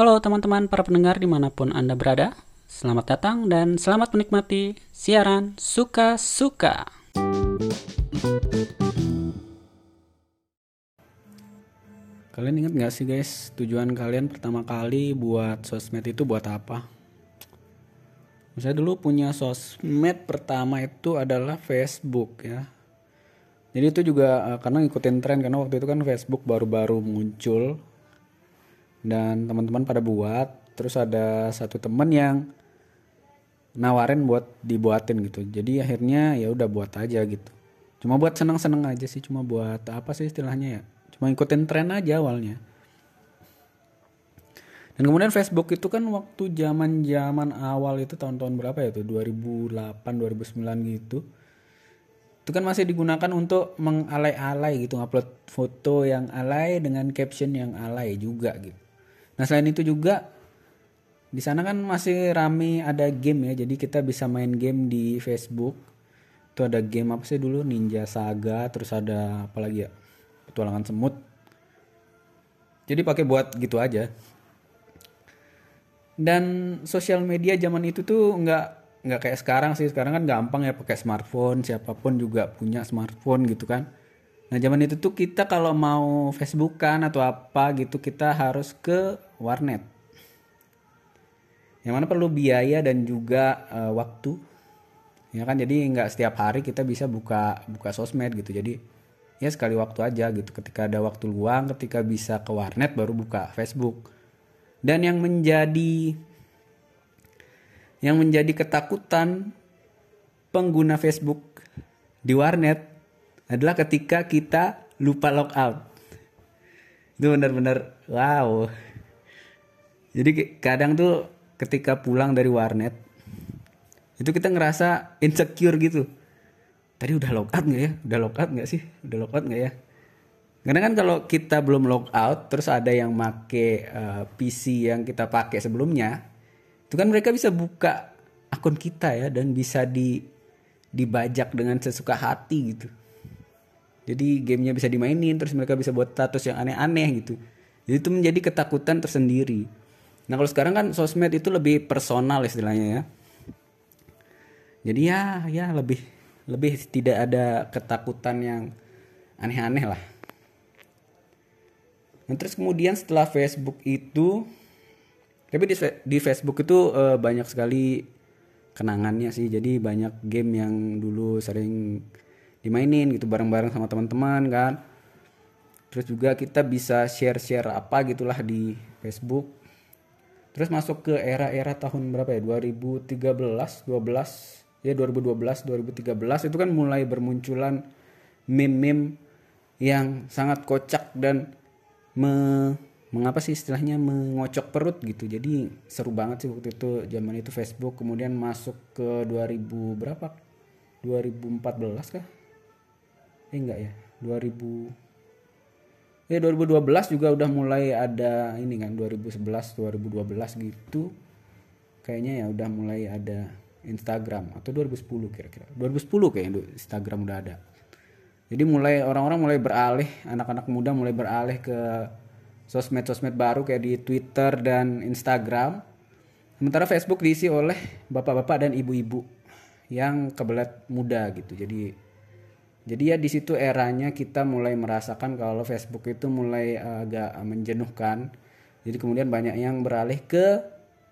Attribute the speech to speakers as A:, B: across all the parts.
A: Halo teman-teman para pendengar di mana pun Anda berada. Selamat datang dan selamat menikmati siaran Suka-Suka Kalian ingat gak sih guys tujuan kalian pertama kali buat sosmed itu buat apa? Saya dulu punya sosmed pertama itu adalah Facebook ya. Jadi itu juga uh, karena ngikutin tren karena waktu itu kan Facebook baru-baru muncul dan teman-teman pada buat terus ada satu teman yang nawarin buat dibuatin gitu. Jadi akhirnya ya udah buat aja gitu. Cuma buat seneng-seneng aja sih cuma buat apa sih istilahnya ya? Cuma ngikutin tren aja awalnya. Dan kemudian Facebook itu kan waktu zaman zaman awal itu tahun-tahun berapa ya tuh? 2008 2009 gitu. Itu kan masih digunakan untuk mengalay-alay gitu ngupload foto yang alay dengan caption yang alay juga gitu nah selain itu juga di sana kan masih rame ada game ya. Jadi kita bisa main game di Facebook. Itu ada game apa sih dulu? Ninja Saga terus ada apa lagi ya? Petualangan semut. Jadi pakai buat gitu aja. Dan sosial media zaman itu tuh nggak nggak kayak sekarang sih. Sekarang kan gampang ya pakai smartphone. Siapa pun juga punya smartphone gitu kan. Nah zaman itu tuh kita kalau mau Facebookan atau apa gitu kita harus ke warnet. Yang mana perlu biaya dan juga uh, waktu. Ya kan jadi nggak setiap hari kita bisa buka buka sosmed gitu. Jadi ya sekali waktu aja gitu. Ketika ada waktu luang ketika bisa ke warnet baru buka Facebook. Dan yang menjadi yang menjadi ketakutan pengguna Facebook di warnet adalah ketika kita lupa logout. Itu benar-benar wow. Jadi kadang tuh ketika pulang dari warnet itu kita ngerasa insecure gitu. Tadi udah logout nggak ya? Udah logout nggak sih? Udah logout nggak ya? Karena kan kalau kita belum logout terus ada yang make uh, eh, PC yang kita pakai sebelumnya, itu kan mereka bisa buka akun kita ya dan bisa di dibajak dengan sesuka hati gitu jadi gamenya bisa dimainin terus mereka bisa buat status yang aneh-aneh gitu jadi itu menjadi ketakutan tersendiri nah kalau sekarang kan sosmed itu lebih personal istilahnya ya. Jadi ya ya lebih lebih tidak ada ketakutan yang aneh-aneh lah. Nah, terus kemudian setelah Facebook itu tapi di, di Facebook itu uh, banyak sekali kenangannya sih. Jadi banyak game yang dulu sering dimainin gitu bareng-bareng sama teman-teman kan. Terus juga kita bisa share-share apa gitulah di Facebook terus masuk ke era-era tahun berapa ya? 2013 12 ya 2012 2013 itu kan mulai bermunculan meme-meme yang sangat kocak dan me mengapa sih istilahnya mengocok perut gitu. Jadi seru banget sih waktu itu zaman itu Facebook. Kemudian masuk ke 2000 berapa? 2014 kah? Eh enggak ya. 2000 ya 2012 juga udah mulai ada ini kan 2011 2012 gitu kayaknya ya udah mulai ada Instagram atau 2010 kira-kira 2010 kayaknya Instagram udah ada jadi mulai orang-orang mulai beralih anak-anak muda mulai beralih ke sosmed-sosmed baru kayak di Twitter dan Instagram. Sementara Facebook diisi oleh bapak-bapak dan ibu-ibu yang kebelet muda gitu. Jadi jadi ya di situ eranya kita mulai merasakan kalau Facebook itu mulai agak menjenuhkan. Jadi kemudian banyak yang beralih ke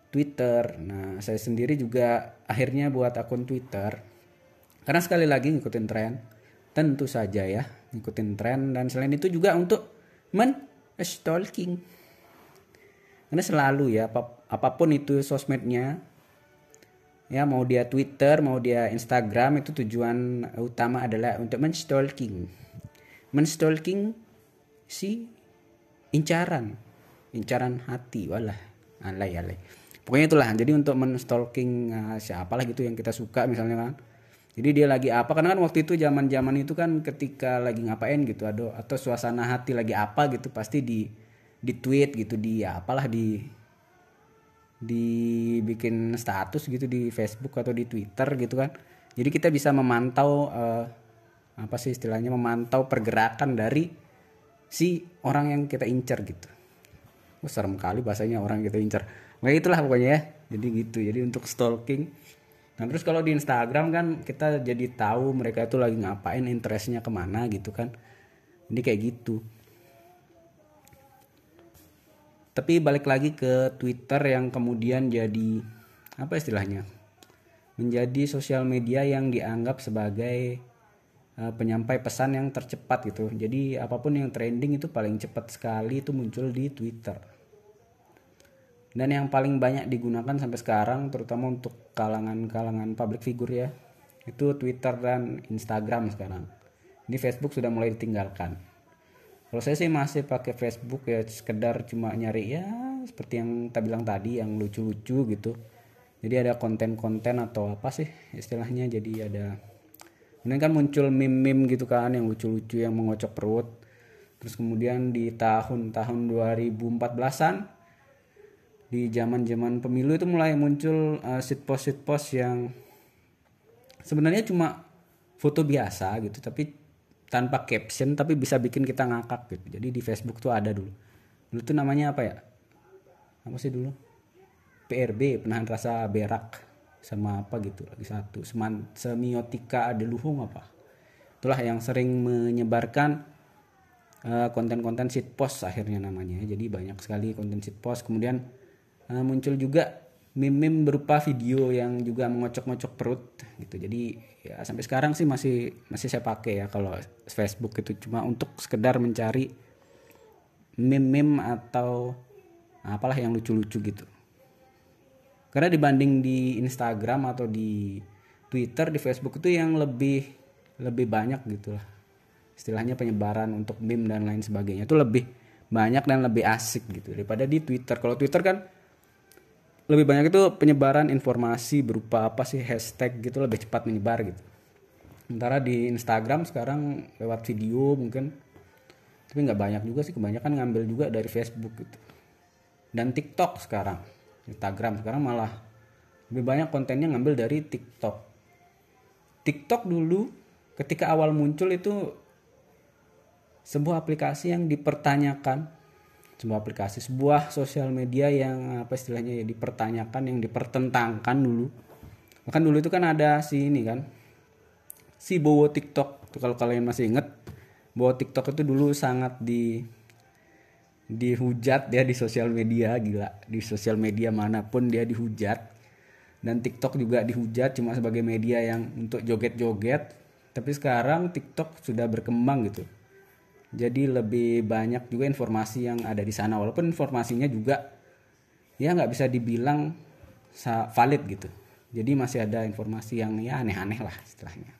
A: Twitter. Nah, saya sendiri juga akhirnya buat akun Twitter. Karena sekali lagi ngikutin tren. Tentu saja ya, ngikutin tren dan selain itu juga untuk men stalking karena selalu ya ap apa pun itu sosmednya ya mau dia Twitter mau dia Instagram itu tujuan utama adalah untuk menstalking. Menstalking si incaran incaran hati walah alay alay. Pokoknya itulah jadi untuk menstalking uh, siapa lah gitu yang kita suka misalnya kan. Jadi dia lagi apa karena kan waktu itu zaman zaman itu kan ketika lagi ngapain gitu atau atau suasana hati lagi apa gitu pasti di di tweet gitu di ya apalah di dibikin status gitu di Facebook atau di Twitter gitu kan. Jadi kita bisa memantau uh, apa sih istilahnya memantau pergerakan dari si orang yang kita incer gitu. Oh, serem kali bahasanya orang kita incar nah itulah pokoknya ya. Jadi gitu. Jadi untuk stalking. Nah terus kalau di Instagram kan kita jadi tahu mereka itu lagi ngapain interestnya ke mana gitu kan. Ini kayak gitu tapi balik lagi ke Twitter yang kemudian jadi apa istilahnya menjadi sosial media yang dianggap sebagai uh, penyampai pesan yang tercepat gitu. Jadi apa pun yang trending itu paling cepat sekali itu muncul di Twitter. Dan yang paling banyak digunakan sampai sekarang terutama untuk kalangan-kalangan public figure ya itu Twitter dan Instagram sekarang. Ini Facebook sudah mulai ditinggalkan kalau saya sih masih pakai Facebook ya sekedar cuma nyari ya seperti yang kita bilang tadi yang lucu-lucu gitu. Jadi ada konten-konten atau apa sih istilahnya jadi ada ini kan muncul meme-meme gitu kan yang lucu-lucu yang mengocok perut. Terus kemudian di tahun-tahun 2014an di zaman-zaman pemilu itu mulai muncul uh, post sit post yang sebenarnya cuma foto biasa gitu tapi tanpa caption tapi bisa bikin kita ngakak gitu. Jadi di Facebook tuh ada dulu. Dulu tuh namanya apa ya? Apa sih dulu? PRB penahan rasa berak sama apa gitu lagi satu. Seman, semiotika ada luhung apa. Itulah yang sering menyebarkan uh, konten-konten post akhirnya namanya. Jadi banyak sekali konten post kemudian uh, muncul juga meme-meme berupa video yang juga mengocok-ngocok perut gitu. Jadi ya sampai sekarang sih masih masih saya pakai ya kalau Facebook itu. Cuma untuk sekedar mencari meme-meme atau apalah yang lucu-lucu gitu. Karena dibanding di Instagram atau di Twitter di Facebook itu yang lebih lebih banyak gitu lah. Istilahnya penyebaran untuk meme dan lain sebagainya. Itu lebih banyak dan lebih asik gitu daripada di Twitter. Kalau Twitter kan lebih banyak itu penyebaran informasi berupa apa sih hashtag gitu lebih cepat menyebar gitu. Sementara di Instagram sekarang lewat video mungkin tapi nggak banyak juga sih kebanyakan ngambil juga dari Facebook gitu. Dan TikTok sekarang, Instagram sekarang malah lebih banyak kontennya ngambil dari TikTok. TikTok dulu ketika awal muncul itu sebuah aplikasi yang dipertanyakan sebuah aplikasi sebuah sosial media yang apa istilahnya ya dipertanyakan yang dipertentangkan dulu. Bahkan dulu itu kan ada si ini kan si Bowo TikTok. Tuh kalau kalian masih inget Bowo TikTok itu dulu sangat di dihujat ya di sosial media gila. Di sosial media mana pun dia dihujat. Dan TikTok juga dihujat cuma sebagai media yang untuk joget-joget. Tapi sekarang TikTok sudah berkembang gitu jadi lebih banyak juga informasi yang ada di sana. Walaupun informasinya juga ya nggak bisa dibilang valid gitu. Jadi masih ada informasi yang ya aneh-aneh lah istilahnya.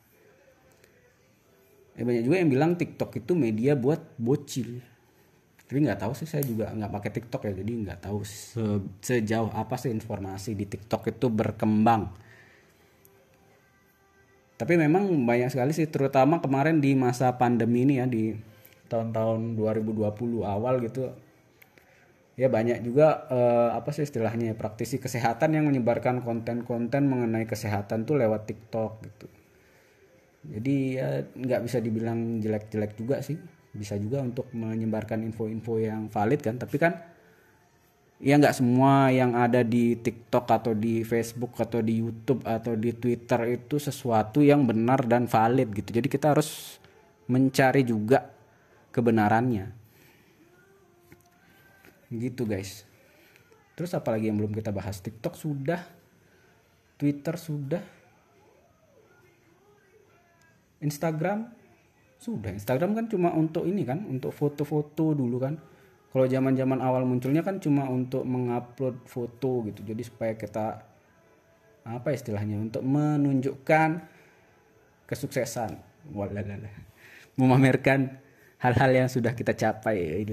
A: Ya banyak juga yang bilang TikTok itu media buat bocil. Tapi nggak tahu sih saya juga nggak pakai TikTok ya. Jadi nggak tahu se sejauh apa sih informasi di TikTok itu berkembang. Tapi memang banyak sekali sih terutama kemarin di masa pandemi ini ya di tahun-tahun 2020 awal gitu. Ya banyak juga uh, apa sih istilahnya ya, praktisi kesehatan yang menyebarkan konten-konten mengenai kesehatan tuh lewat TikTok gitu. Jadi ya nggak bisa dibilang jelek-jelek juga sih. Bisa juga untuk menyebarkan info-info yang valid kan. Tapi kan ya nggak semua yang ada di TikTok atau di Facebook atau di YouTube atau di Twitter itu sesuatu yang benar dan valid gitu. Jadi kita harus mencari juga kebenarannya. Gitu guys. Terus apalagi yang belum kita bahas? TikTok sudah Twitter sudah Instagram sudah. Instagram kan cuma untuk ini kan untuk foto-foto dulu kan. Kalau zaman-zaman awal munculnya kan cuma untuk mengupload foto gitu. Jadi supaya kita apa istilahnya untuk menunjukkan kesuksesan. Memamerkan hal-hal yang sudah kita capai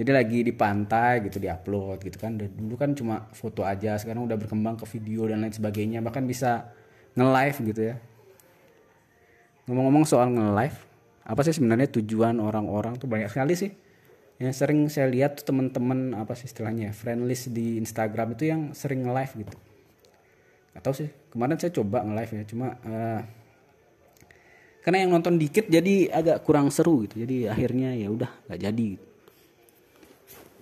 A: jadi lagi di pantai gitu diupload gitu kan. Dulu kan cuma foto aja sekarang udah berkembang ke video dan lain sebagainya. Bahkan bisa nge-live gitu ya. Ngomong-ngomong soal nge-live apa sih sebenarnya tujuan orang-orang tuh? Banyak sekali sih. Yang sering saya lihat tuh teman-teman apa sih istilahnya friendlist di Instagram itu yang sering nge-live gitu. Gak tau sih. Kemarin saya coba nge-live ya cuma uh, karena yang nonton dikit jadi agak kurang seru gitu. Jadi akhirnya ya udah nggak jadi.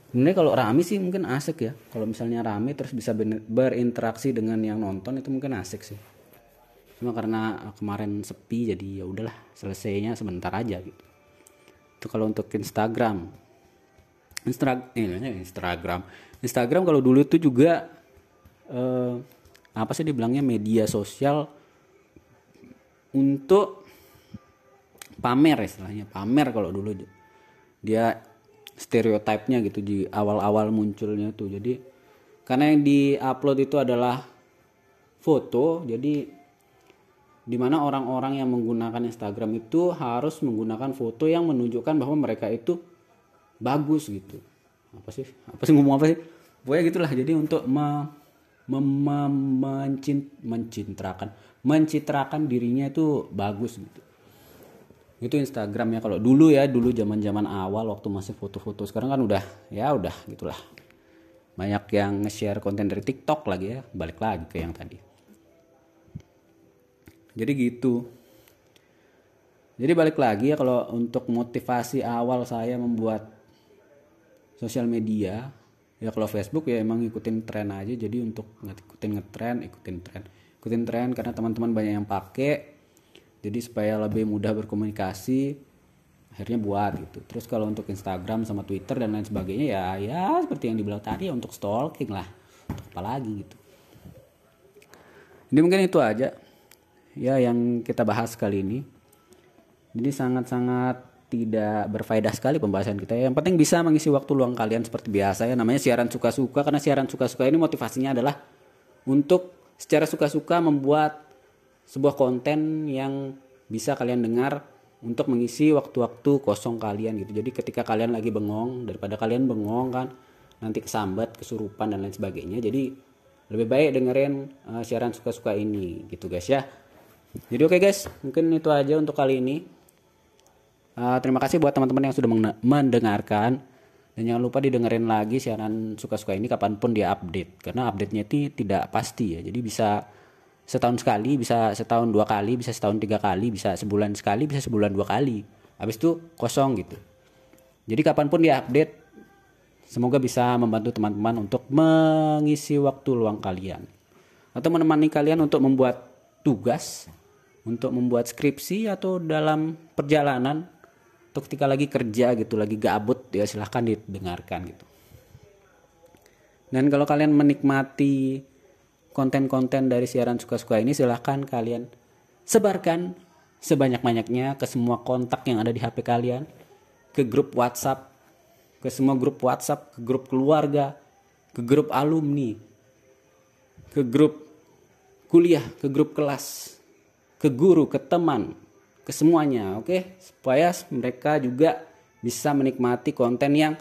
A: Sebenarnya kalau rame sih mungkin asik ya. Kalau misalnya rame terus bisa berinteraksi dengan yang nonton itu mungkin asik sih. Cuma karena kemarin sepi jadi ya udahlah selesainya sebentar aja gitu. Itu kalau untuk Instagram. Instra eh, Instagram. Instagram kalau dulu itu juga eh, apa sih dibilangnya media sosial untuk pamer istilahnya pamer kalau dulu dia stereotipnya gitu di awal-awal munculnya tuh. Jadi karena yang diupload itu adalah foto jadi di mana orang-orang yang menggunakan Instagram itu harus menggunakan foto yang menunjukkan bahwa mereka itu bagus gitu. Apa sih? Apa sih ngomong apa sih? Pokoknya gitulah. Jadi untuk me, me, me, mencint, mencintrakan mencitrakan dirinya itu bagus gitu itu Instagram ya kalau dulu ya dulu zaman zaman awal waktu masih foto-foto sekarang kan udah ya udah gitulah. Banyak yang nge-share konten dari TikTok lagi ya balik lagi ke yang tadi. Jadi gitu. Jadi balik lagi ya kalau untuk motivasi awal saya membuat sosial media ya kalau Facebook ya emang ikutin tren aja jadi untuk ngikutin ngetren ikutin tren. Ikutin tren karena teman-teman banyak yang pakai jadi supaya lebih mudah berkomunikasi akhirnya buat gitu terus kalau untuk Instagram sama Twitter dan lain sebagainya ya ya seperti yang dibilang tadi ya untuk stalking lah untuk apa lagi gitu ini mungkin itu aja ya yang kita bahas kali ini. Jadi sangat-sangat tidak berfaedah sekali pembahasan kita. Yang penting bisa mengisi waktu luang kalian seperti biasa ya. Namanya siaran suka-suka karena siaran suka-suka ini motivasinya adalah untuk secara suka-suka membuat sebuah konten yang bisa kalian dengar untuk mengisi waktu-waktu kosong kalian gitu. Jadi ketika kalian lagi bengong daripada kalian bengong kan nanti kesambat, kesurupan dan lain sebagainya. Jadi lebih baik dengerin uh, siaran suka-suka ini gitu guys ya. Jadi oke okay guys, mungkin itu aja untuk kali ini. Uh, terima kasih buat teman-teman yang sudah mendengarkan dan jangan lupa didengerin lagi siaran suka-suka ini kapan pun dia update karena update-nya itu tidak pasti ya. Jadi bisa setahun sekali, bisa setahun dua kali, bisa setahun tiga kali, bisa sebulan sekali, bisa sebulan dua kali. Habis itu kosong gitu. Jadi kapan pun dia update, semoga bisa membantu teman-teman untuk mengisi waktu luang kalian atau menemani kalian untuk membuat tugas untuk membuat skripsi atau dalam perjalanan atau ketika lagi kerja gitu lagi gabut ya silahkan didengarkan gitu dan kalau kalian menikmati konten-konten dari siaran suka-suka ini silahkan kalian sebarkan sebanyak-banyaknya ke semua kontak yang ada di HP kalian ke grup WhatsApp ke semua grup WhatsApp ke grup keluarga ke grup alumni ke grup kuliah ke grup kelas ke guru, ke teman, ke semuanya, oke? Okay? Supaya mereka juga bisa menikmati konten yang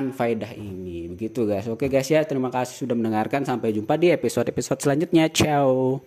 A: unfaedah ini. Begitu guys. Oke guys ya, terima kasih sudah mendengarkan. Sampai jumpa di episode-episode selanjutnya. Ciao.